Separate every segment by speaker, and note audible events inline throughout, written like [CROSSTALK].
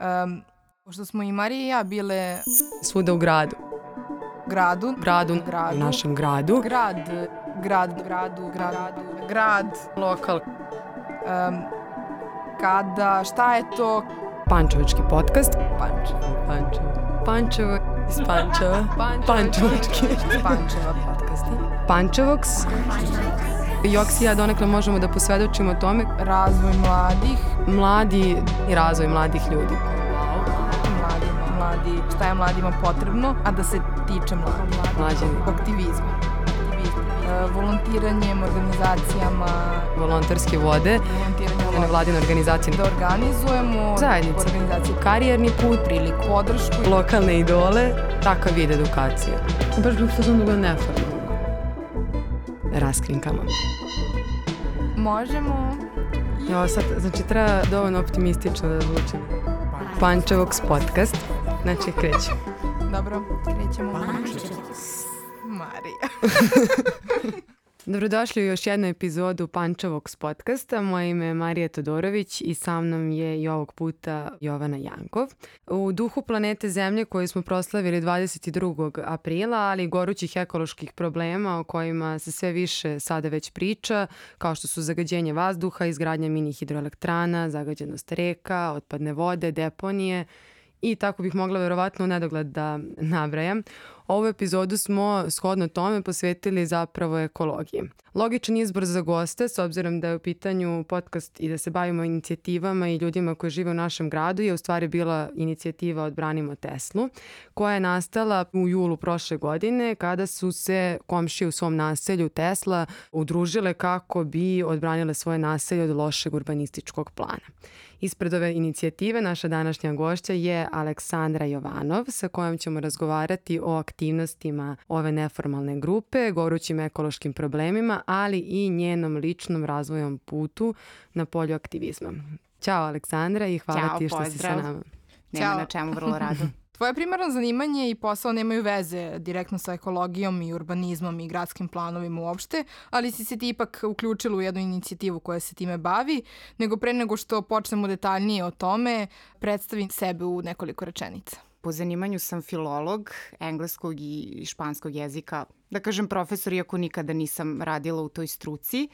Speaker 1: Um, pošto smo i Marija i ja bile
Speaker 2: Svuda u gradu.
Speaker 1: gradu,
Speaker 2: Gradu,
Speaker 1: Gradu.
Speaker 2: u našem gradu.
Speaker 1: grad, grad, gradu, gradu, grad,
Speaker 2: Lokal.
Speaker 1: um, kada, šta je to
Speaker 2: Pančevački podcast.
Speaker 1: Pančevo?
Speaker 2: Pančevo. Pančevo iz Pančeva. [LAUGHS] Pančevački.
Speaker 1: Pančeva podcasti.
Speaker 2: Pančevoks. Joks i ja donekle možemo da posvedočimo tome
Speaker 1: Razvoj mladih,
Speaker 2: mladi i razvoj mladih ljudi.
Speaker 1: mladi, mladi, šta je mladima potrebno, a da se tiče mladih.
Speaker 2: Mlađani.
Speaker 1: Aktivizma. E, volontiranjem, organizacijama,
Speaker 2: Volonterske vode,
Speaker 1: volontiranje
Speaker 2: nevladine organizacije,
Speaker 1: da organizujemo
Speaker 2: Zajednice.
Speaker 1: organizacije
Speaker 2: karijerni put,
Speaker 1: priliku, podršku.
Speaker 2: lokalne idole, takav vid edukacije. Baš bih fazon da bude neformalno.
Speaker 1: Možemo
Speaker 2: Jo, sad, znači treba dovoljno optimistično da zvučim. Pančevoks podcast. Znači, krećem.
Speaker 1: Dobro, krećemo. Marija. [LAUGHS]
Speaker 2: Dobrodošli u još jednu epizodu Pančevoks podcasta. Moje ime je Marija Todorović i sa mnom je i ovog puta Jovana Jankov. U duhu planete Zemlje koju smo proslavili 22. aprila, ali i gorućih ekoloških problema o kojima se sve više sada već priča, kao što su zagađenje vazduha, izgradnja mini hidroelektrana, zagađenost reka, otpadne vode, deponije i tako bih mogla verovatno u nedogled da nabrajam. Ovu epizodu smo shodno tome posvetili zapravo ekologiji. Logičan izbor za goste, s obzirom da je u pitanju podcast i da se bavimo inicijativama i ljudima koji žive u našem gradu, je u stvari bila inicijativa Odbranimo Teslu, koja je nastala u julu prošle godine kada su se komšije u svom naselju Tesla udružile kako bi odbranile svoje naselje od lošeg urbanističkog plana. Ispred ove inicijative naša današnja gošća je Aleksandra Jovanov sa kojom ćemo razgovarati o aktivnostima ove neformalne grupe, gorućim ekološkim problemima, ali i njenom ličnom razvojom putu na polju aktivizma. Ćao Aleksandra i hvala
Speaker 3: Ćao,
Speaker 2: ti što si sa
Speaker 3: pozdrav.
Speaker 2: nama.
Speaker 3: Nema
Speaker 1: Ćao.
Speaker 3: na čemu, vrlo rado. [LAUGHS]
Speaker 1: Tvoje primarno zanimanje i posao nemaju veze direktno sa ekologijom i urbanizmom i gradskim planovima uopšte, ali si se ti ipak uključila u jednu inicijativu koja se time bavi, nego pre nego što počnemo detaljnije o tome, predstavi sebe u nekoliko rečenica.
Speaker 3: Po zanimanju sam filolog engleskog i španskog jezika. Da kažem profesor, iako nikada nisam radila u toj struci.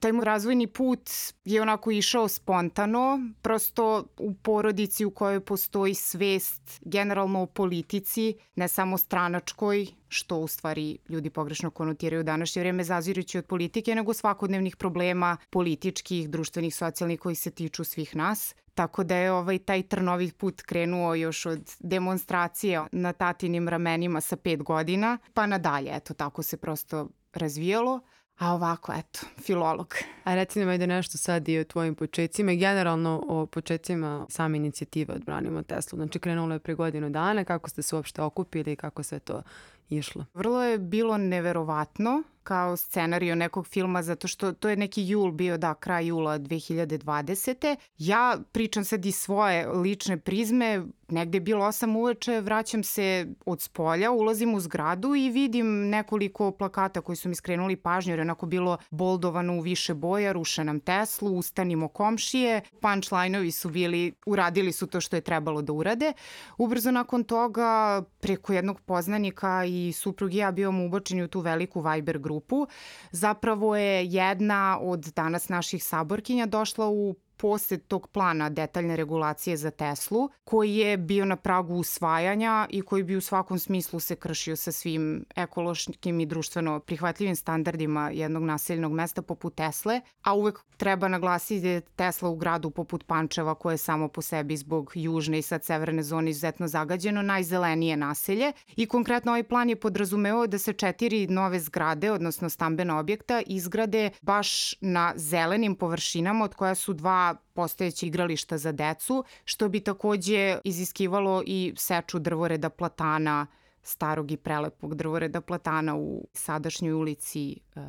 Speaker 3: Taj moj razvojni put je onako išao spontano, prosto u porodici u kojoj postoji svest generalno o politici, ne samo stranačkoj, što u stvari ljudi pogrešno konotiraju u današnje vreme zazirući od politike, nego svakodnevnih problema političkih, društvenih, socijalnih koji se tiču svih nas. Tako da je ovaj taj trnovi put krenuo još od demonstracije na tatinim ramenima sa pet godina, pa nadalje, eto, tako se prosto razvijalo. A ovako, eto, filolog.
Speaker 2: A reci nam ajde nešto sad i o tvojim početcima i generalno o početcima same inicijative Odbranimo Teslu. Znači krenulo je pre godinu dana, kako ste se uopšte okupili i kako se to išlo?
Speaker 3: Vrlo je bilo neverovatno kao scenario nekog filma, zato što to je neki jul bio, da, kraj jula 2020. Ja pričam sad iz svoje lične prizme, negde je bilo 8 uveče, vraćam se od spolja, ulazim u zgradu i vidim nekoliko plakata koji su mi skrenuli pažnju, jer je onako bilo boldovano u više boja, ruše nam Teslu, ustanimo komšije, punchline-ovi su bili, uradili su to što je trebalo da urade. Ubrzo nakon toga, preko jednog poznanika i suprug i ja bivamo ubačeni u tu veliku Viber grupu. Zapravo je jedna od danas naših saborkinja došla u posed tog plana detaljne regulacije za Teslu, koji je bio na pragu usvajanja i koji bi u svakom smislu se kršio sa svim ekološkim i društveno prihvatljivim standardima jednog naseljenog mesta poput Tesle, a uvek treba naglasiti da je Tesla u gradu poput Pančeva, koje je samo po sebi zbog južne i sad severne zone izuzetno zagađeno, najzelenije naselje i konkretno ovaj plan je podrazumeo da se četiri nove zgrade, odnosno stambena objekta, izgrade baš na zelenim površinama od koja su dva postojeće igrališta za decu, što bi takođe iziskivalo i seču drvoreda platana, starog i prelepog drvoreda platana u sadašnjoj ulici e,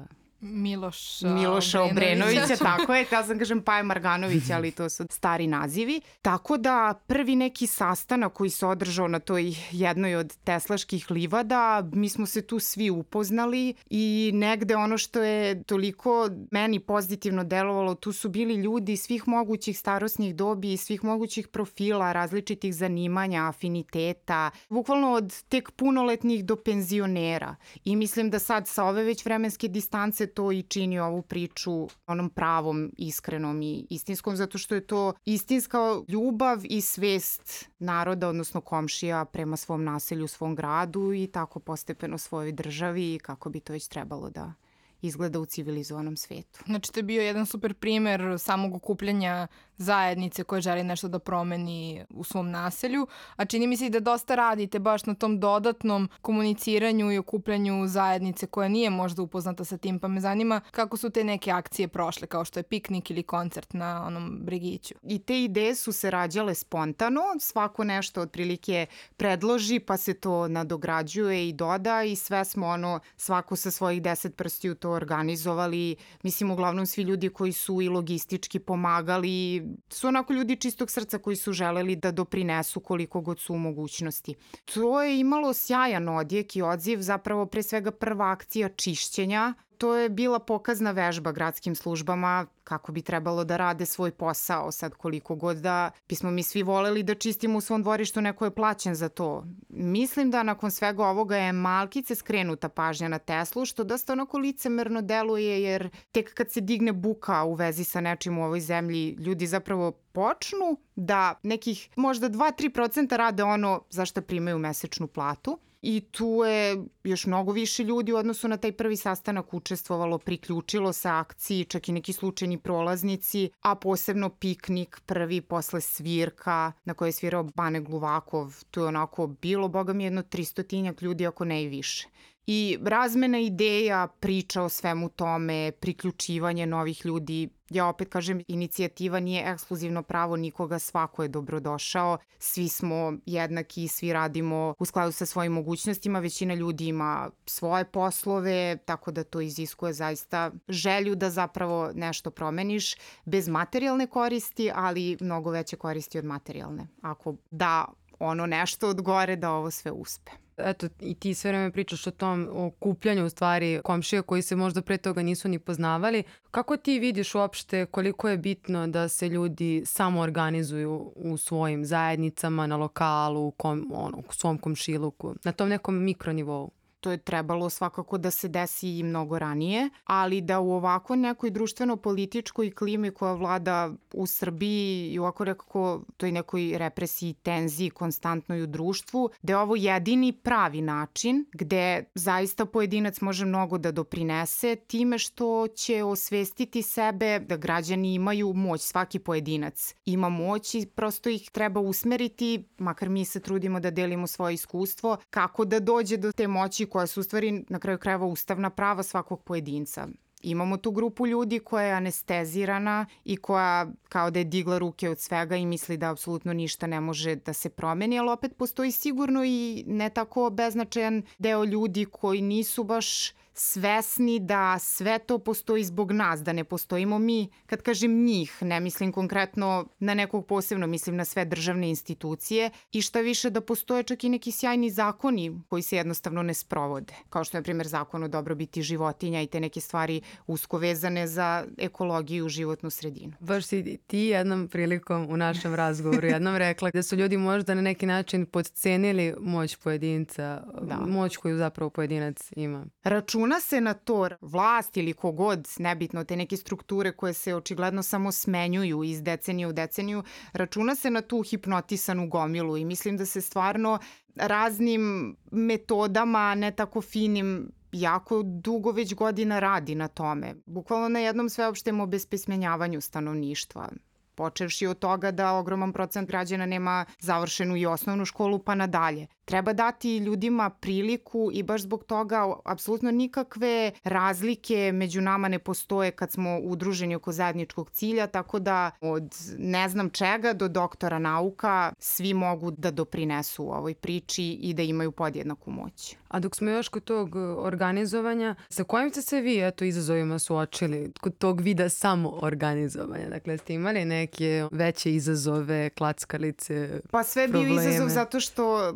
Speaker 1: Miloša,
Speaker 3: Miloša Obrenovića, Obrenovića [LAUGHS] tako je, ja sam kažem Paja Marganović, ali to su stari nazivi. Tako da prvi neki sastanak koji se održao na toj jednoj od teslaških livada, mi smo se tu svi upoznali i negde ono što je toliko meni pozitivno delovalo, tu su bili ljudi svih mogućih starosnih dobi i svih mogućih profila, različitih zanimanja, afiniteta, bukvalno od tek punoletnih do penzionera. I mislim da sad sa ove već vremenske distance to i čini ovu priču onom pravom, iskrenom i istinskom, zato što je to istinska ljubav i svest naroda, odnosno komšija prema svom naselju, svom gradu i tako postepeno svojoj državi kako bi to već trebalo da izgleda u civilizovanom svetu.
Speaker 1: Znači, to je bio jedan super primer samog okupljanja zajednice koja želi nešto da promeni u svom naselju, a čini mi se i da dosta radite baš na tom dodatnom komuniciranju i okupljanju zajednice koja nije možda upoznata sa tim, pa me zanima kako su te neke akcije prošle, kao što je piknik ili koncert na onom Brigiću.
Speaker 3: I te ideje su se rađale spontano, svako nešto otprilike predloži, pa se to nadograđuje i doda i sve smo ono, svako sa svojih deset prstiju to organizovali, mislim uglavnom svi ljudi koji su i logistički pomagali, su onako ljudi čistog srca koji su želeli da doprinesu koliko god su u mogućnosti. To je imalo sjajan odjek i odziv, zapravo pre svega prva akcija čišćenja to je bila pokazna vežba gradskim službama kako bi trebalo da rade svoj posao sad koliko god da bismo mi svi voleli da čistimo u svom dvorištu neko je plaćen za to. Mislim da nakon svega ovoga je malkice skrenuta pažnja na Teslu što dosta onako licemerno deluje jer tek kad se digne buka u vezi sa nečim u ovoj zemlji ljudi zapravo počnu da nekih možda 2-3% rade ono za što primaju mesečnu platu i tu je još mnogo više ljudi u odnosu na taj prvi sastanak učestvovalo, priključilo se akciji, čak i neki slučajni prolaznici, a posebno piknik prvi posle svirka na kojoj je svirao Bane Gluvakov, tu je onako bilo, boga mi, jedno tristotinjak ljudi, ako ne i više i razmena ideja, priča o svemu tome, priključivanje novih ljudi. Ja opet kažem, inicijativa nije ekskluzivno pravo nikoga, svako je dobrodošao, svi smo jednaki, svi radimo u skladu sa svojim mogućnostima, većina ljudi ima svoje poslove, tako da to iziskuje zaista želju da zapravo nešto promeniš bez materijalne koristi, ali mnogo veće koristi od materijalne. Ako da ono nešto od gore da ovo sve uspe
Speaker 2: eto, i ti sve vreme pričaš o tom okupljanju u stvari komšija koji se možda pre toga nisu ni poznavali. Kako ti vidiš uopšte koliko je bitno da se ljudi samo organizuju u svojim zajednicama, na lokalu, kom, ono, u svom komšiluku, na tom nekom mikronivou?
Speaker 3: To je trebalo svakako da se desi i mnogo ranije, ali da u ovako nekoj društveno-političkoj klimi koja vlada u Srbiji i ovako rekako toj nekoj represiji, tenziji konstantnoj u društvu, da je ovo jedini pravi način gde zaista pojedinac može mnogo da doprinese time što će osvestiti sebe da građani imaju moć, svaki pojedinac ima moć i prosto ih treba usmeriti, makar mi se trudimo da delimo svoje iskustvo, kako da dođe do te moći koja su u stvari na kraju krajeva ustavna prava svakog pojedinca. Imamo tu grupu ljudi koja je anestezirana i koja kao da je digla ruke od svega i misli da apsolutno ništa ne može da se promeni, ali opet postoji sigurno i ne tako beznačajan deo ljudi koji nisu baš svesni da sve to postoji zbog nas, da ne postojimo mi, kad kažem njih, ne mislim konkretno na nekog posebno, mislim na sve državne institucije i šta više da postoje čak i neki sjajni zakoni koji se jednostavno ne sprovode, kao što je, na primjer, zakon o dobrobiti životinja i te neke stvari usko vezane za ekologiju, životnu sredinu.
Speaker 2: Baš si ti jednom prilikom u našem razgovoru jednom rekla da su ljudi možda na neki način podcenili moć pojedinca, da. moć koju zapravo pojedinac ima.
Speaker 3: Račun računa se na to vlast ili kogod, nebitno, te neke strukture koje se očigledno samo smenjuju iz decenije u deceniju, računa se na tu hipnotisanu gomilu i mislim da se stvarno raznim metodama, ne tako finim, jako dugo već godina radi na tome. Bukvalno na jednom sveopštem obespismenjavanju stanovništva počevši od toga da ogroman procent građana nema završenu i osnovnu školu pa nadalje. Treba dati ljudima priliku i baš zbog toga apsolutno nikakve razlike među nama ne postoje kad smo udruženi oko zajedničkog cilja, tako da od ne znam čega do doktora nauka svi mogu da doprinesu u ovoj priči i da imaju podjednaku moć.
Speaker 2: A dok smo još kod tog organizovanja, sa kojim ste se vi eto, izazovima suočili kod tog vida samoorganizovanja? Dakle, ste imali neke veće izazove, klackalice,
Speaker 3: Pa sve je bio izazov zato što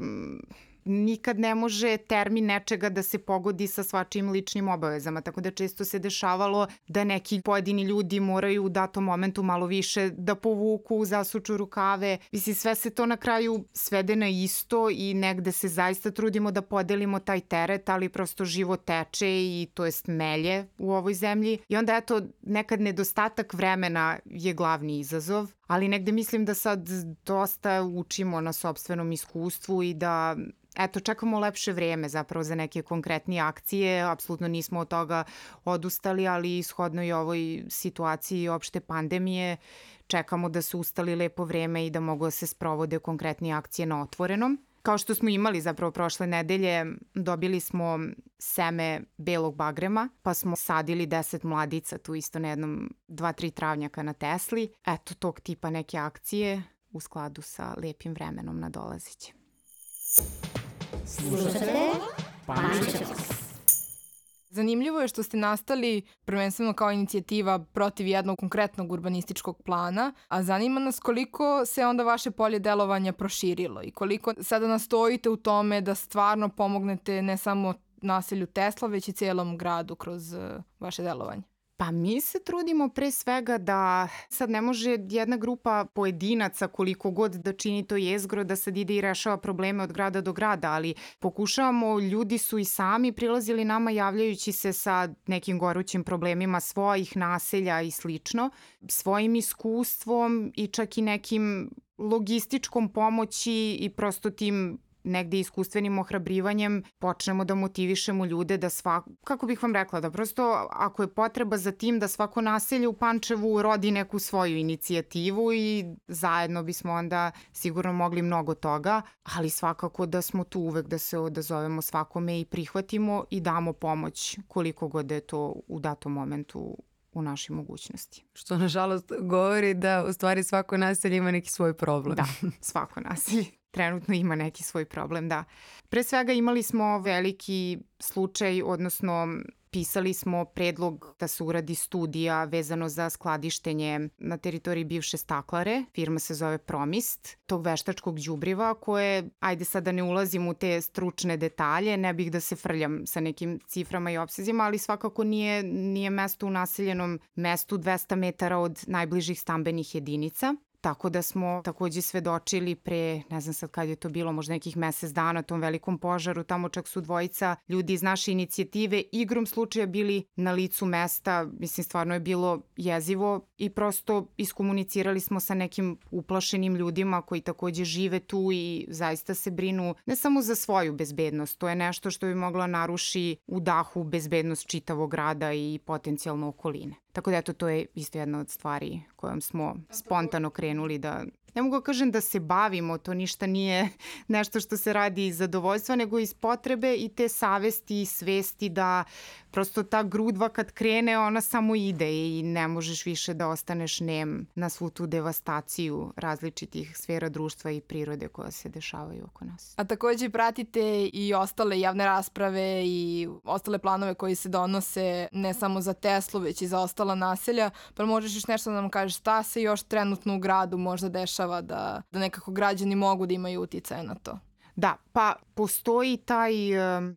Speaker 3: nikad ne može termin nečega da se pogodi sa svačijim ličnim obavezama, tako da često se dešavalo da neki pojedini ljudi moraju u datom momentu malo više da povuku, zasuču rukave. Mislim, sve se to na kraju svede na isto i negde se zaista trudimo da podelimo taj teret, ali prosto život teče i to jest melje u ovoj zemlji. I onda eto, nekad nedostatak vremena je glavni izazov, ali negde mislim da sad dosta učimo na sobstvenom iskustvu i da eto, čekamo lepše vreme zapravo za neke konkretnije akcije, apsolutno nismo od toga odustali, ali ishodno i ovoj situaciji opšte pandemije čekamo da su ustali lepo vreme i da mogu da se sprovode konkretnije akcije na otvorenom. Kao što smo imali zapravo prošle nedelje, dobili smo seme belog bagrema, pa smo sadili 10 mladica tu isto na jednom 2-3 travnjaka na Tesli. Eto, tog tipa neke akcije u skladu sa lepim vremenom na dolaziće.
Speaker 4: Slušate Pančevac.
Speaker 1: Zanimljivo je što ste nastali prvenstveno kao inicijativa protiv jednog konkretnog urbanističkog plana, a zanima nas koliko se onda vaše polje delovanja proširilo i koliko sada nastojite u tome da stvarno pomognete ne samo naselju Tesla, već i celom gradu kroz uh, vaše delovanje.
Speaker 3: Pa mi se trudimo pre svega da sad ne može jedna grupa pojedinaca koliko god da čini to jezgro da sad ide i rešava probleme od grada do grada, ali pokušavamo, ljudi su i sami prilazili nama javljajući se sa nekim gorućim problemima svojih naselja i slično, svojim iskustvom i čak i nekim logističkom pomoći i prosto tim negde iskustvenim ohrabrivanjem počnemo da motivišemo ljude da svako, kako bih vam rekla, da prosto ako je potreba za tim da svako naselje u Pančevu rodi neku svoju inicijativu i zajedno bismo onda sigurno mogli mnogo toga, ali svakako da smo tu uvek da se odazovemo svakome i prihvatimo i damo pomoć koliko god da je to u datom momentu u našoj mogućnosti.
Speaker 2: Što nažalost govori da u stvari svako naselje ima neki svoj problem.
Speaker 3: Da, svako naselje trenutno ima neki svoj problem, da. Pre svega imali smo veliki slučaj, odnosno pisali smo predlog da se uradi studija vezano za skladištenje na teritoriji bivše staklare. Firma se zove Promist, tog veštačkog đubriva koje, ajde sad da ne ulazim u te stručne detalje, ne bih da se frljam sa nekim ciframa i obsezima, ali svakako nije, nije mesto u naseljenom mestu 200 metara od najbližih stambenih jedinica. Tako da smo takođe svedočili pre, ne znam sad kad je to bilo, možda nekih mesec dana, tom velikom požaru, tamo čak su dvojica ljudi iz naše inicijative igrom slučaja bili na licu mesta, mislim stvarno je bilo jezivo i prosto iskomunicirali smo sa nekim uplašenim ljudima koji takođe žive tu i zaista se brinu ne samo za svoju bezbednost, to je nešto što bi moglo naruši u dahu bezbednost čitavog grada i potencijalno okoline. Tako da eto, to je isto jedna od stvari kojom smo spontano krenuli da ne mogu da kažem da se bavimo, to ništa nije [LAUGHS] nešto što se radi iz zadovoljstva, nego iz potrebe i te savesti i svesti da prosto ta grudva kad krene, ona samo ide i ne možeš više da ostaneš nem na svu tu devastaciju različitih sfera društva i prirode koja se dešavaju oko nas.
Speaker 1: A takođe pratite i ostale javne rasprave i ostale planove koji se donose ne samo za Teslu, već i za ostala naselja, pa možeš još nešto da nam kažeš šta se još trenutno u gradu možda dešava da, da nekako građani mogu da imaju uticaje na to?
Speaker 3: Da, pa postoji taj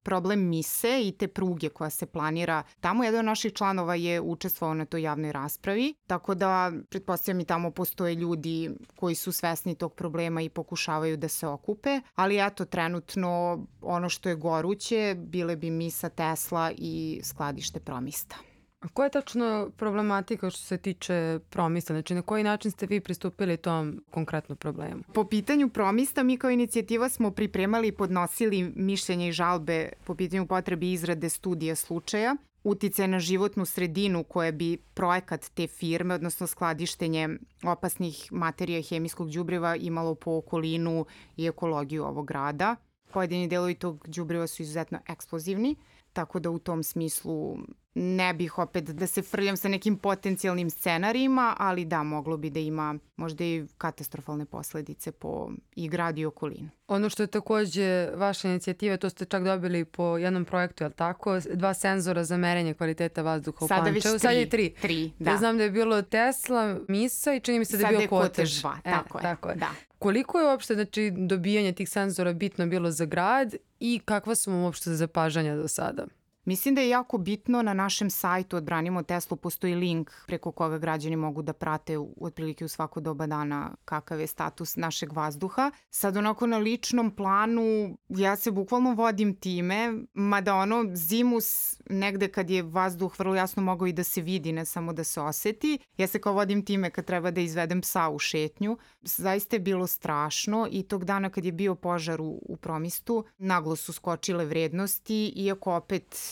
Speaker 3: problem mise i te pruge koja se planira. Tamo jedan od naših članova je učestvovao na toj javnoj raspravi, tako da pretpostavljam i tamo postoje ljudi koji su svesni tog problema i pokušavaju da se okupe, ali eto trenutno ono što je goruće bile bi misa Tesla i skladište Promista.
Speaker 2: A koja je tačno problematika što se tiče promista? Znači, na koji način ste vi pristupili tom konkretnom problemu?
Speaker 3: Po pitanju promista, mi kao inicijativa smo pripremali i podnosili mišljenje i žalbe po pitanju potrebi izrade studija slučaja uticaj na životnu sredinu koje bi projekat te firme, odnosno skladištenje opasnih materija i hemijskog đubriva imalo po okolinu i ekologiju ovog grada. pojedini delovi tog đubriva su izuzetno eksplozivni, tako da u tom smislu ne bih opet da se frljam sa nekim potencijalnim scenarijima, ali da, moglo bi da ima možda i katastrofalne posledice po i grad i okolinu.
Speaker 2: Ono što je takođe vaša inicijativa, to ste čak dobili po jednom projektu, je li tako? Dva senzora za merenje kvaliteta vazduha u
Speaker 3: Sada
Speaker 2: Pančevu.
Speaker 3: već
Speaker 2: Sad
Speaker 3: tri.
Speaker 2: je tri.
Speaker 3: Tri,
Speaker 2: Da. Ja znam da je bilo Tesla, Misa i čini mi se da je
Speaker 3: Sada
Speaker 2: bio
Speaker 3: je
Speaker 2: Kotež.
Speaker 3: Kotež 2,
Speaker 2: E,
Speaker 3: tako je.
Speaker 2: Tako je.
Speaker 3: Da.
Speaker 2: Koliko je uopšte znači, dobijanje tih senzora bitno bilo za grad i kakva su vam uopšte zapažanja do sada?
Speaker 3: Mislim da je jako bitno na našem sajtu Odbranimo Teslu postoji link preko koga građani mogu da prate u, otprilike u svako doba dana kakav je status našeg vazduha. Sad onako na ličnom planu ja se bukvalno vodim time, mada ono zimus negde kad je vazduh vrlo jasno mogao i da se vidi, ne samo da se oseti. Ja se kao vodim time kad treba da izvedem psa u šetnju. Zaista je bilo strašno i tog dana kad je bio požar u, u promistu, naglo su skočile vrednosti, iako opet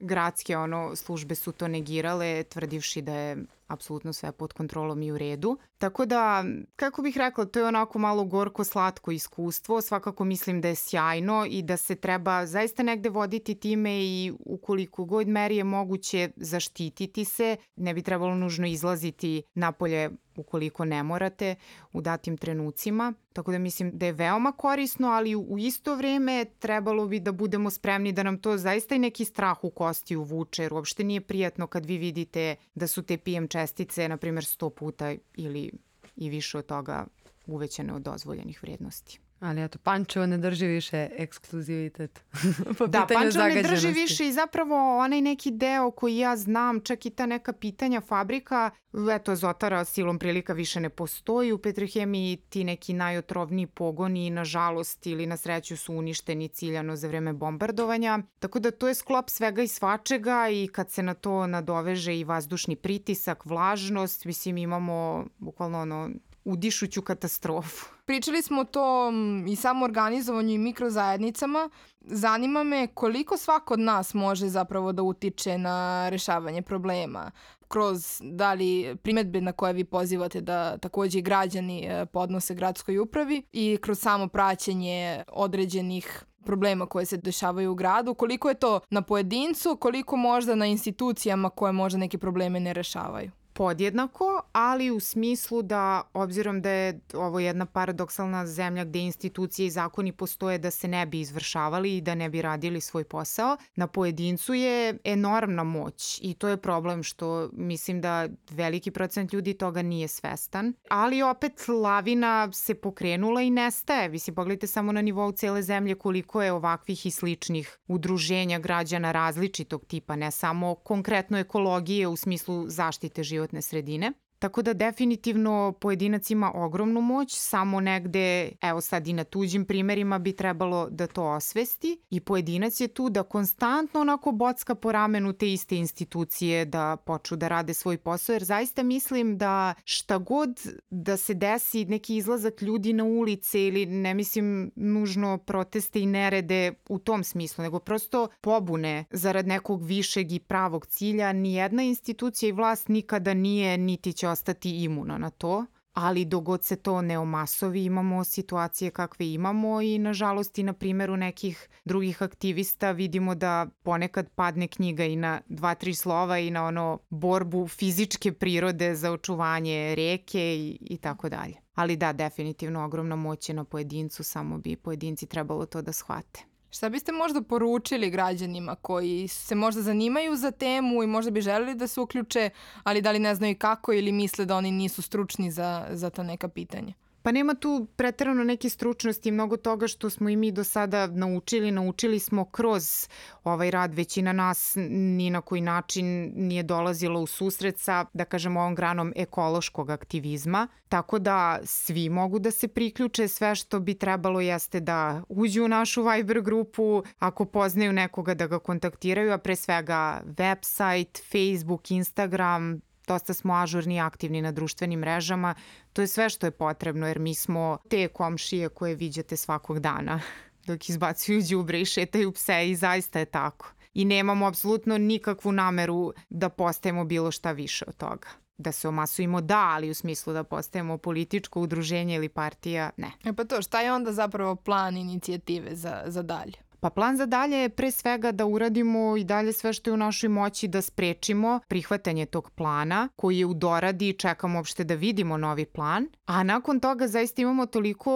Speaker 3: gradske ono službe su to negirale tvrdivši da je apsolutno sve pod kontrolom i u redu. Tako da, kako bih rekla, to je onako malo gorko-slatko iskustvo. Svakako mislim da je sjajno i da se treba zaista negde voditi time i ukoliko god meri je moguće zaštititi se. Ne bi trebalo nužno izlaziti napolje ukoliko ne morate u datim trenucima. Tako da mislim da je veoma korisno, ali u isto vreme trebalo bi da budemo spremni da nam to zaista i neki strah u kosti uvuče, jer uopšte nije prijatno kad vi vidite da su te PM čestice, na primjer, 100 puta ili i više od toga uvećane od dozvoljenih vrednosti.
Speaker 2: Ali eto, Pančevo ne drži više ekskluzivitet. [LAUGHS] po
Speaker 3: Da, Pančevo ne drži više i zapravo onaj neki deo koji ja znam, čak i ta neka pitanja fabrika, eto, Zotara silom prilika više ne postoji. U Petrohemiji ti neki najotrovniji pogoni, nažalost ili na sreću su uništeni ciljano za vreme bombardovanja. Tako da to je sklop svega i svačega i kad se na to nadoveže i vazdušni pritisak, vlažnost, mislim imamo bukvalno ono udišuću katastrofu.
Speaker 1: Pričali smo o tom i samo organizovanju i mikrozajednicama. Zanima me koliko svako od nas može zapravo da utiče na rešavanje problema kroz da li primetbe na koje vi pozivate da takođe i građani e, podnose gradskoj upravi i kroz samo praćenje određenih problema koje se dešavaju u gradu, koliko je to na pojedincu, koliko možda na institucijama koje možda neke probleme ne rešavaju.
Speaker 3: Podjednako, ali u smislu da, obzirom da je ovo jedna paradoksalna zemlja gde institucije i zakoni postoje da se ne bi izvršavali i da ne bi radili svoj posao, na pojedincu je enormna moć i to je problem što mislim da veliki procent ljudi toga nije svestan. Ali opet lavina se pokrenula i nestaje. Vi si pogledajte samo na nivou cele zemlje koliko je ovakvih i sličnih udruženja građana različitog tipa, ne samo konkretno ekologije u smislu zaštite životne sredine. Tako da definitivno pojedinac ima ogromnu moć, samo negde, evo sad i na tuđim primerima bi trebalo da to osvesti. I pojedinac je tu da konstantno onako bocka po ramenu te iste institucije da počnu da rade svoj posao, jer zaista mislim da šta god da se desi neki izlazak ljudi na ulice ili ne mislim nužno proteste i nerede u tom smislu, nego prosto pobune zarad nekog višeg i pravog cilja, nijedna institucija i vlast nikada nije niti će ostati imuna na to ali dogod se to ne omasovi imamo situacije kakve imamo i nažalost i na primjeru nekih drugih aktivista vidimo da ponekad padne knjiga i na dva, tri slova i na ono borbu fizičke prirode za očuvanje reke i, i tako dalje. Ali da, definitivno ogromna moć je na pojedincu, samo bi pojedinci trebalo to da shvate.
Speaker 1: Šta biste možda poručili građanima koji se možda zanimaju za temu i možda bi želeli da se uključe, ali da li ne znaju kako ili misle da oni nisu stručni za, za ta neka pitanja?
Speaker 3: Pa nema tu preterano neke stručnosti, mnogo toga što smo i mi do sada naučili, naučili smo kroz ovaj rad, većina nas ni na koji način nije dolazila u susret sa, da kažem, ovom granom ekološkog aktivizma, tako da svi mogu da se priključe, sve što bi trebalo jeste da uđu u našu Viber grupu, ako poznaju nekoga da ga kontaktiraju, a pre svega website, Facebook, Instagram, dosta smo ažurni i aktivni na društvenim mrežama. To je sve što je potrebno jer mi smo te komšije koje viđate svakog dana [LAUGHS] dok izbacuju đubre i šetaju pse i zaista je tako. I nemamo apsolutno nikakvu nameru da postajemo bilo šta više od toga. da se omasujemo da, ali u smislu da postajemo političko udruženje ili partija, ne.
Speaker 1: E pa to, šta je onda zapravo plan inicijative za, za dalje?
Speaker 3: Pa plan za dalje je pre svega da uradimo i dalje sve što je u našoj moći da sprečimo prihvatanje tog plana koji je u doradi i čekamo uopšte da vidimo novi plan. A nakon toga zaista imamo toliko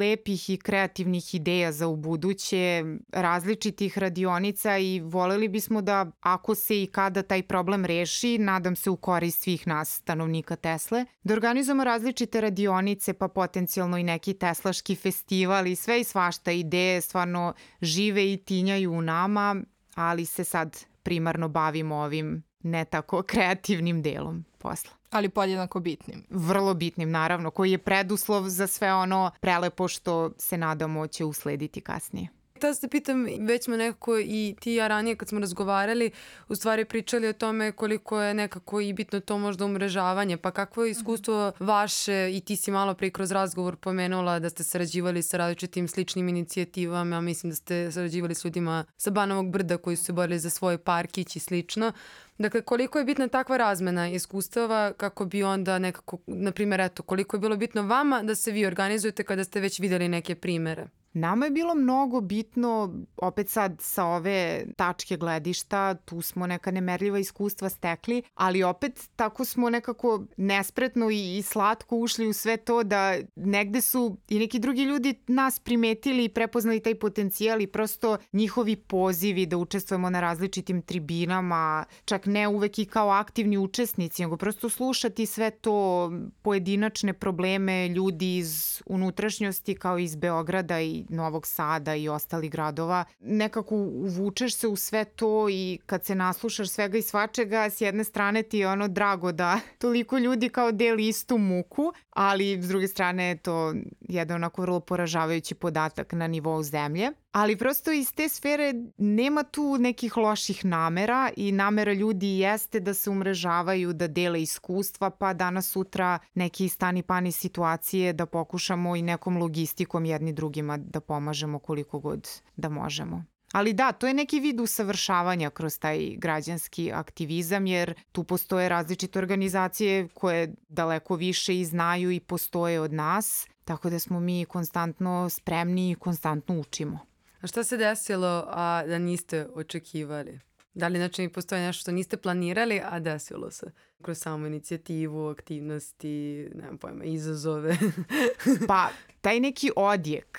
Speaker 3: lepih i kreativnih ideja za u buduće, različitih radionica i voleli bismo da ako se i kada taj problem reši, nadam se u korist svih nas stanovnika Tesle, da organizujemo različite radionice pa potencijalno i neki teslaški festival i sve i svašta ideje stvarno žive i tinjaju u nama, ali se sad primarno bavimo ovim ne tako kreativnim delom posla.
Speaker 1: Ali podjednako bitnim.
Speaker 3: Vrlo bitnim, naravno, koji je preduslov za sve ono prelepo što se nadamo će uslediti kasnije
Speaker 2: htela se pitam, već smo nekako i ti ja ranije kad smo razgovarali, u stvari pričali o tome koliko je nekako i bitno to možda umrežavanje, pa kakvo je iskustvo vaše i ti si malo pre kroz razgovor pomenula da ste sarađivali sa različitim sličnim inicijativama, mislim da ste sarađivali s ljudima sa Banovog brda koji su se borili za svoj parkić i slično. Dakle, koliko je bitna takva razmena iskustava kako bi onda nekako, na primjer, eto, koliko je bilo bitno vama da se vi organizujete kada ste već videli neke primere?
Speaker 3: Nama je bilo mnogo bitno, opet sad sa ove tačke gledišta, tu smo neka nemerljiva iskustva stekli, ali opet tako smo nekako nespretno i, i slatko ušli u sve to da negde su i neki drugi ljudi nas primetili i prepoznali taj potencijal i prosto njihovi pozivi da učestvujemo na različitim tribinama, čak ne uvek i kao aktivni učesnici, nego prosto slušati sve to pojedinačne probleme ljudi iz unutrašnjosti kao iz Beograda i Novog Sada i ostalih gradova, nekako uvučeš se u sve to i kad se naslušaš svega i svačega, s jedne strane ti je ono drago da [LAUGHS] toliko ljudi kao deli istu muku, ali s druge strane je to jedan onako vrlo poražavajući podatak na nivou zemlje. Ali prosto iz te sfere nema tu nekih loših namera i namera ljudi jeste da se umrežavaju, da dele iskustva, pa danas sutra neki stani pani situacije da pokušamo i nekom logistikom jedni drugima da pomažemo koliko god da možemo. Ali da, to je neki vid usavršavanja kroz taj građanski aktivizam, jer tu postoje različite organizacije koje daleko više i znaju i postoje od nas, tako da smo mi konstantno spremni i konstantno učimo.
Speaker 2: A šta se desilo, a da niste očekivali? Da li znači postoje nešto što niste planirali, a desilo se? Kroz samu inicijativu, aktivnosti, nemam pojma, izazove. [LAUGHS]
Speaker 3: pa, taj neki odjek,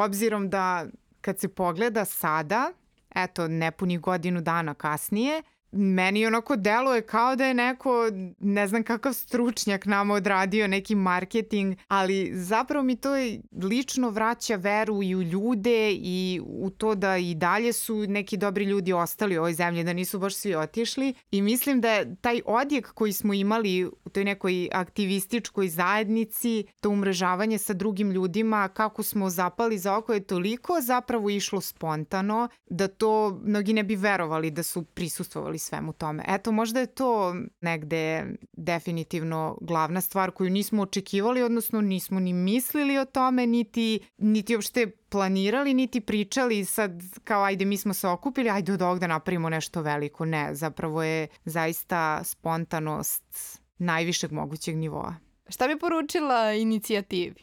Speaker 3: obzirom da kad se pogleda sada, eto, nepuni godinu dana kasnije, meni onako deluje kao da je neko, ne znam kakav stručnjak nama odradio neki marketing, ali zapravo mi to lično vraća veru i u ljude i u to da i dalje su neki dobri ljudi ostali u ovoj zemlji, da nisu baš svi otišli. I mislim da je taj odjek koji smo imali u toj nekoj aktivističkoj zajednici, to umrežavanje sa drugim ljudima, kako smo zapali za oko je toliko zapravo išlo spontano da to mnogi ne bi verovali da su prisustvovali prisustvovali svemu tome. Eto, možda je to negde definitivno glavna stvar koju nismo očekivali, odnosno nismo ni mislili o tome, niti, niti uopšte planirali, niti pričali sad kao ajde mi smo se okupili, ajde od ovog da napravimo nešto veliko. Ne, zapravo je zaista spontanost najvišeg mogućeg nivoa.
Speaker 1: Šta bi poručila inicijativi?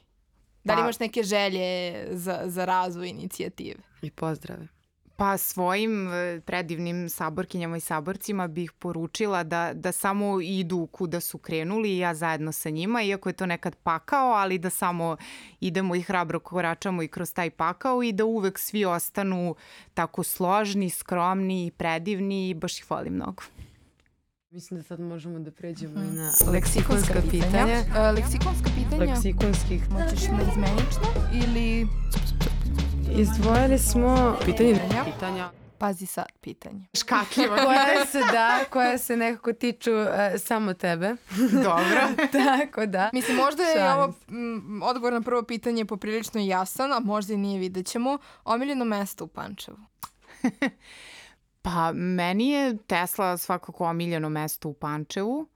Speaker 1: Da li pa- imaš neke želje za, za razvoj inicijative?
Speaker 2: I pozdrave.
Speaker 3: Pa svojim e, predivnim saborkinjama i saborcima bih poručila da, da samo idu kuda su krenuli i ja zajedno sa njima, iako je to nekad pakao, ali da samo idemo i hrabro koračamo i kroz taj pakao i da uvek svi ostanu tako složni, skromni i predivni i baš ih volim mnogo.
Speaker 2: Mislim da sad možemo da pređemo i na leksikonska pitanja. pitanja.
Speaker 1: Uh, leksikonska pitanja?
Speaker 2: Leksikonskih.
Speaker 1: Hoćeš na izmenično ili...
Speaker 2: Izdvojili smo pitanje pitanja.
Speaker 1: Pazi sad pitanje.
Speaker 3: Škakljiva. [LAUGHS]
Speaker 2: koja se da, [LAUGHS] koja se nekako tiču uh, samo tebe. [LAUGHS]
Speaker 3: Dobro.
Speaker 2: Tako da.
Speaker 1: Mislim, možda je Šalim. ovo m, odgovor na prvo pitanje poprilično jasan, a možda i nije vidjet ćemo. Omiljeno mesto u Pančevu.
Speaker 3: pa, meni je Tesla svakako omiljeno mesto u Pančevu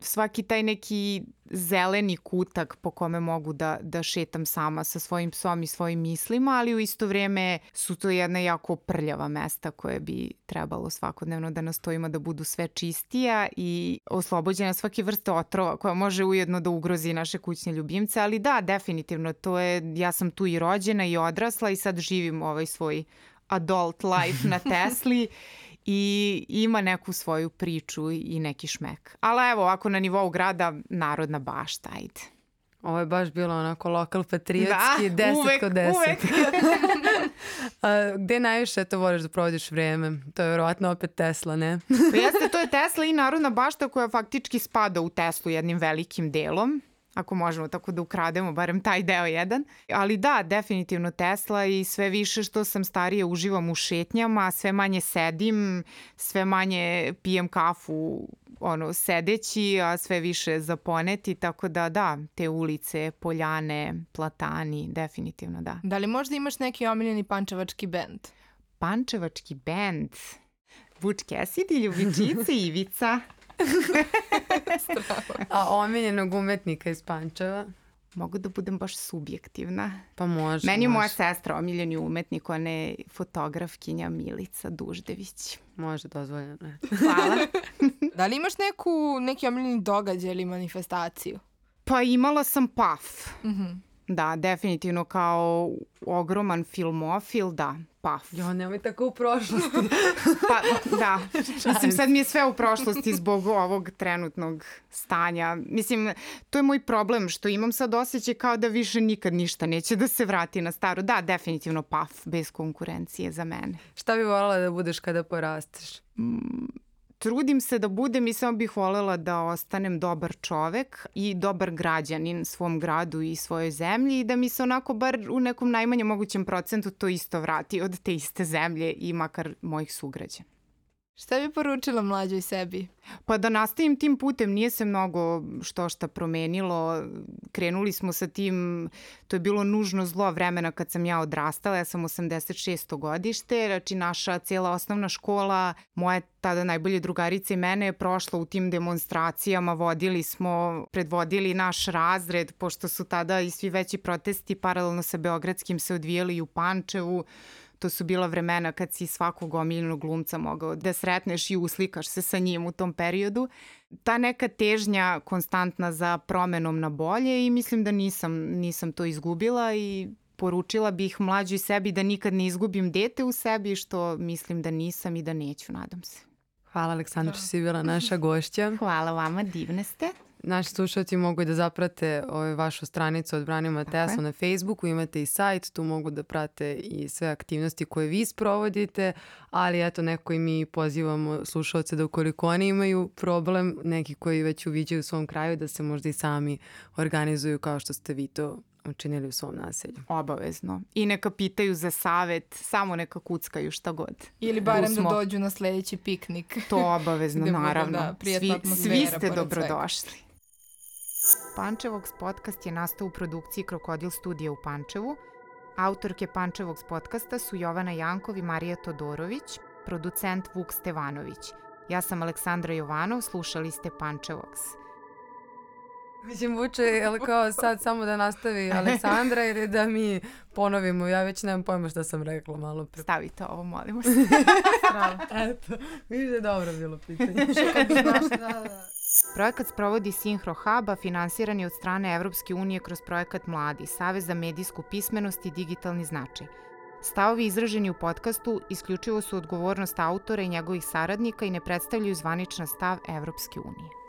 Speaker 3: svaki taj neki zeleni kutak po kome mogu da, da šetam sama sa svojim psom i svojim mislima, ali u isto vrijeme su to jedna jako prljava mesta koje bi trebalo svakodnevno da nastojimo da budu sve čistija i oslobođena svake vrste otrova koja može ujedno da ugrozi naše kućne ljubimce, ali da, definitivno, to je, ja sam tu i rođena i odrasla i sad živim ovaj svoj adult life na [LAUGHS] Tesli i ima neku svoju priču i neki šmek. Ali evo, ovako na nivou grada, narodna bašta, ajde.
Speaker 2: Ovo je baš bilo onako lokal patriotski, da, 10 uvek, kod 10. Uvek. [LAUGHS] A, gde najviše to voliš da provodiš vreme? To je verovatno opet Tesla, ne?
Speaker 3: pa jeste, to je Tesla i Narodna bašta koja faktički spada u Teslu jednim velikim delom ako možemo tako da ukrademo barem taj deo jedan. Ali da, definitivno Tesla i sve više što sam starije uživam u šetnjama, sve manje sedim, sve manje pijem kafu ono, sedeći, a sve više zaponeti, tako da da, te ulice, poljane, platani, definitivno da.
Speaker 1: Da li možda imaš neki omiljeni pančevački bend?
Speaker 3: Pančevački bend? Butch Cassidy, Ljubičice, Ivica.
Speaker 2: A omiljenog umetnika iz Pančeva?
Speaker 3: Mogu da budem baš subjektivna.
Speaker 2: Pa može.
Speaker 3: Meni
Speaker 2: je
Speaker 3: moja sestra omiljeni umetnik, ona je fotografkinja Milica Duždević.
Speaker 2: Može, dozvoljeno je.
Speaker 3: Hvala. [LAUGHS] [LAUGHS]
Speaker 1: da li imaš neku, neki omiljeni događaj ili manifestaciju?
Speaker 3: Pa imala sam PAF. Mm -hmm. Da, definitivno kao ogroman filmofil, da, paf.
Speaker 2: Jo, nemoj tako u prošlosti. [LAUGHS]
Speaker 3: pa, da. [LAUGHS] Mislim, sad mi je sve u prošlosti zbog ovog trenutnog stanja. Mislim, to je moj problem, što imam sad osjećaj kao da više nikad ništa neće da se vrati na staro. Da, definitivno paf, bez konkurencije za mene.
Speaker 2: Šta bi volala da budeš kada porasteš? Mm,
Speaker 3: trudim se da budem i samo bih volela da ostanem dobar čovek i dobar građanin svom gradu i svojoj zemlji i da mi se onako bar u nekom najmanjem mogućem procentu to isto vrati od te iste zemlje i makar mojih sugrađana.
Speaker 1: Šta bi poručila mlađoj sebi?
Speaker 3: Pa da nastavim tim putem, nije se mnogo što šta promenilo. Krenuli smo sa tim, to je bilo nužno zlo vremena kad sam ja odrastala, ja sam 86. godište, znači naša cijela osnovna škola, moje tada najbolje drugarice i mene je prošla u tim demonstracijama, vodili smo, predvodili naš razred, pošto su tada i svi veći protesti paralelno sa Beogradskim se odvijali i u Pančevu, to su bila vremena kad si svakog omiljenog glumca mogao da sretneš i uslikaš se sa njim u tom periodu. Ta neka težnja konstantna za promenom na bolje i mislim da nisam, nisam to izgubila i poručila bih mlađoj sebi da nikad ne izgubim dete u sebi, što mislim da nisam i da neću, nadam se.
Speaker 2: Hvala Aleksandra što si bila naša gošća.
Speaker 3: Hvala vama, divne ste.
Speaker 2: Naši slušalci mogu da zaprate ovaj, vašu stranicu Odbranimo Tesla na Facebooku, imate i sajt, tu mogu da prate i sve aktivnosti koje vi sprovodite, ali eto neko i mi pozivamo slušalce da ukoliko oni imaju problem, neki koji već uviđaju u svom kraju, da se možda i sami organizuju kao što ste vi to učinili u svom naselju.
Speaker 3: Obavezno. I neka pitaju za savet, samo neka kuckaju šta god.
Speaker 1: Ili barem da dođu na sledeći piknik.
Speaker 3: To obavezno, [LAUGHS] naravno. Da, svi, svi ste dobrodošli. Svega. Pančevogs podcast je nastao u produkciji Krokodil studija u Pančevu. Autorke Pančevogs podcasta su Jovana Jankov i Marija Todorović, producent Vuk Stevanović. Ja sam Aleksandra Jovanov, slušali ste Pančevogs.
Speaker 2: Mislim, vuče, je kao sad samo da nastavi Aleksandra ili da mi ponovimo? Ja već nemam pojma šta sam rekla malo pre.
Speaker 3: Stavite ovo, molimo se. [LAUGHS]
Speaker 2: Eto, vidiš da je dobro bilo pitanje.
Speaker 3: da, da. Projekat sprovodi Sinhro a finansiran je od strane Evropske unije kroz projekat Mladi, Savez za medijsku pismenost i digitalni značaj. Stavovi izraženi u podcastu isključivo su odgovornost autora i njegovih saradnika i ne predstavljaju zvanična stav Evropske unije.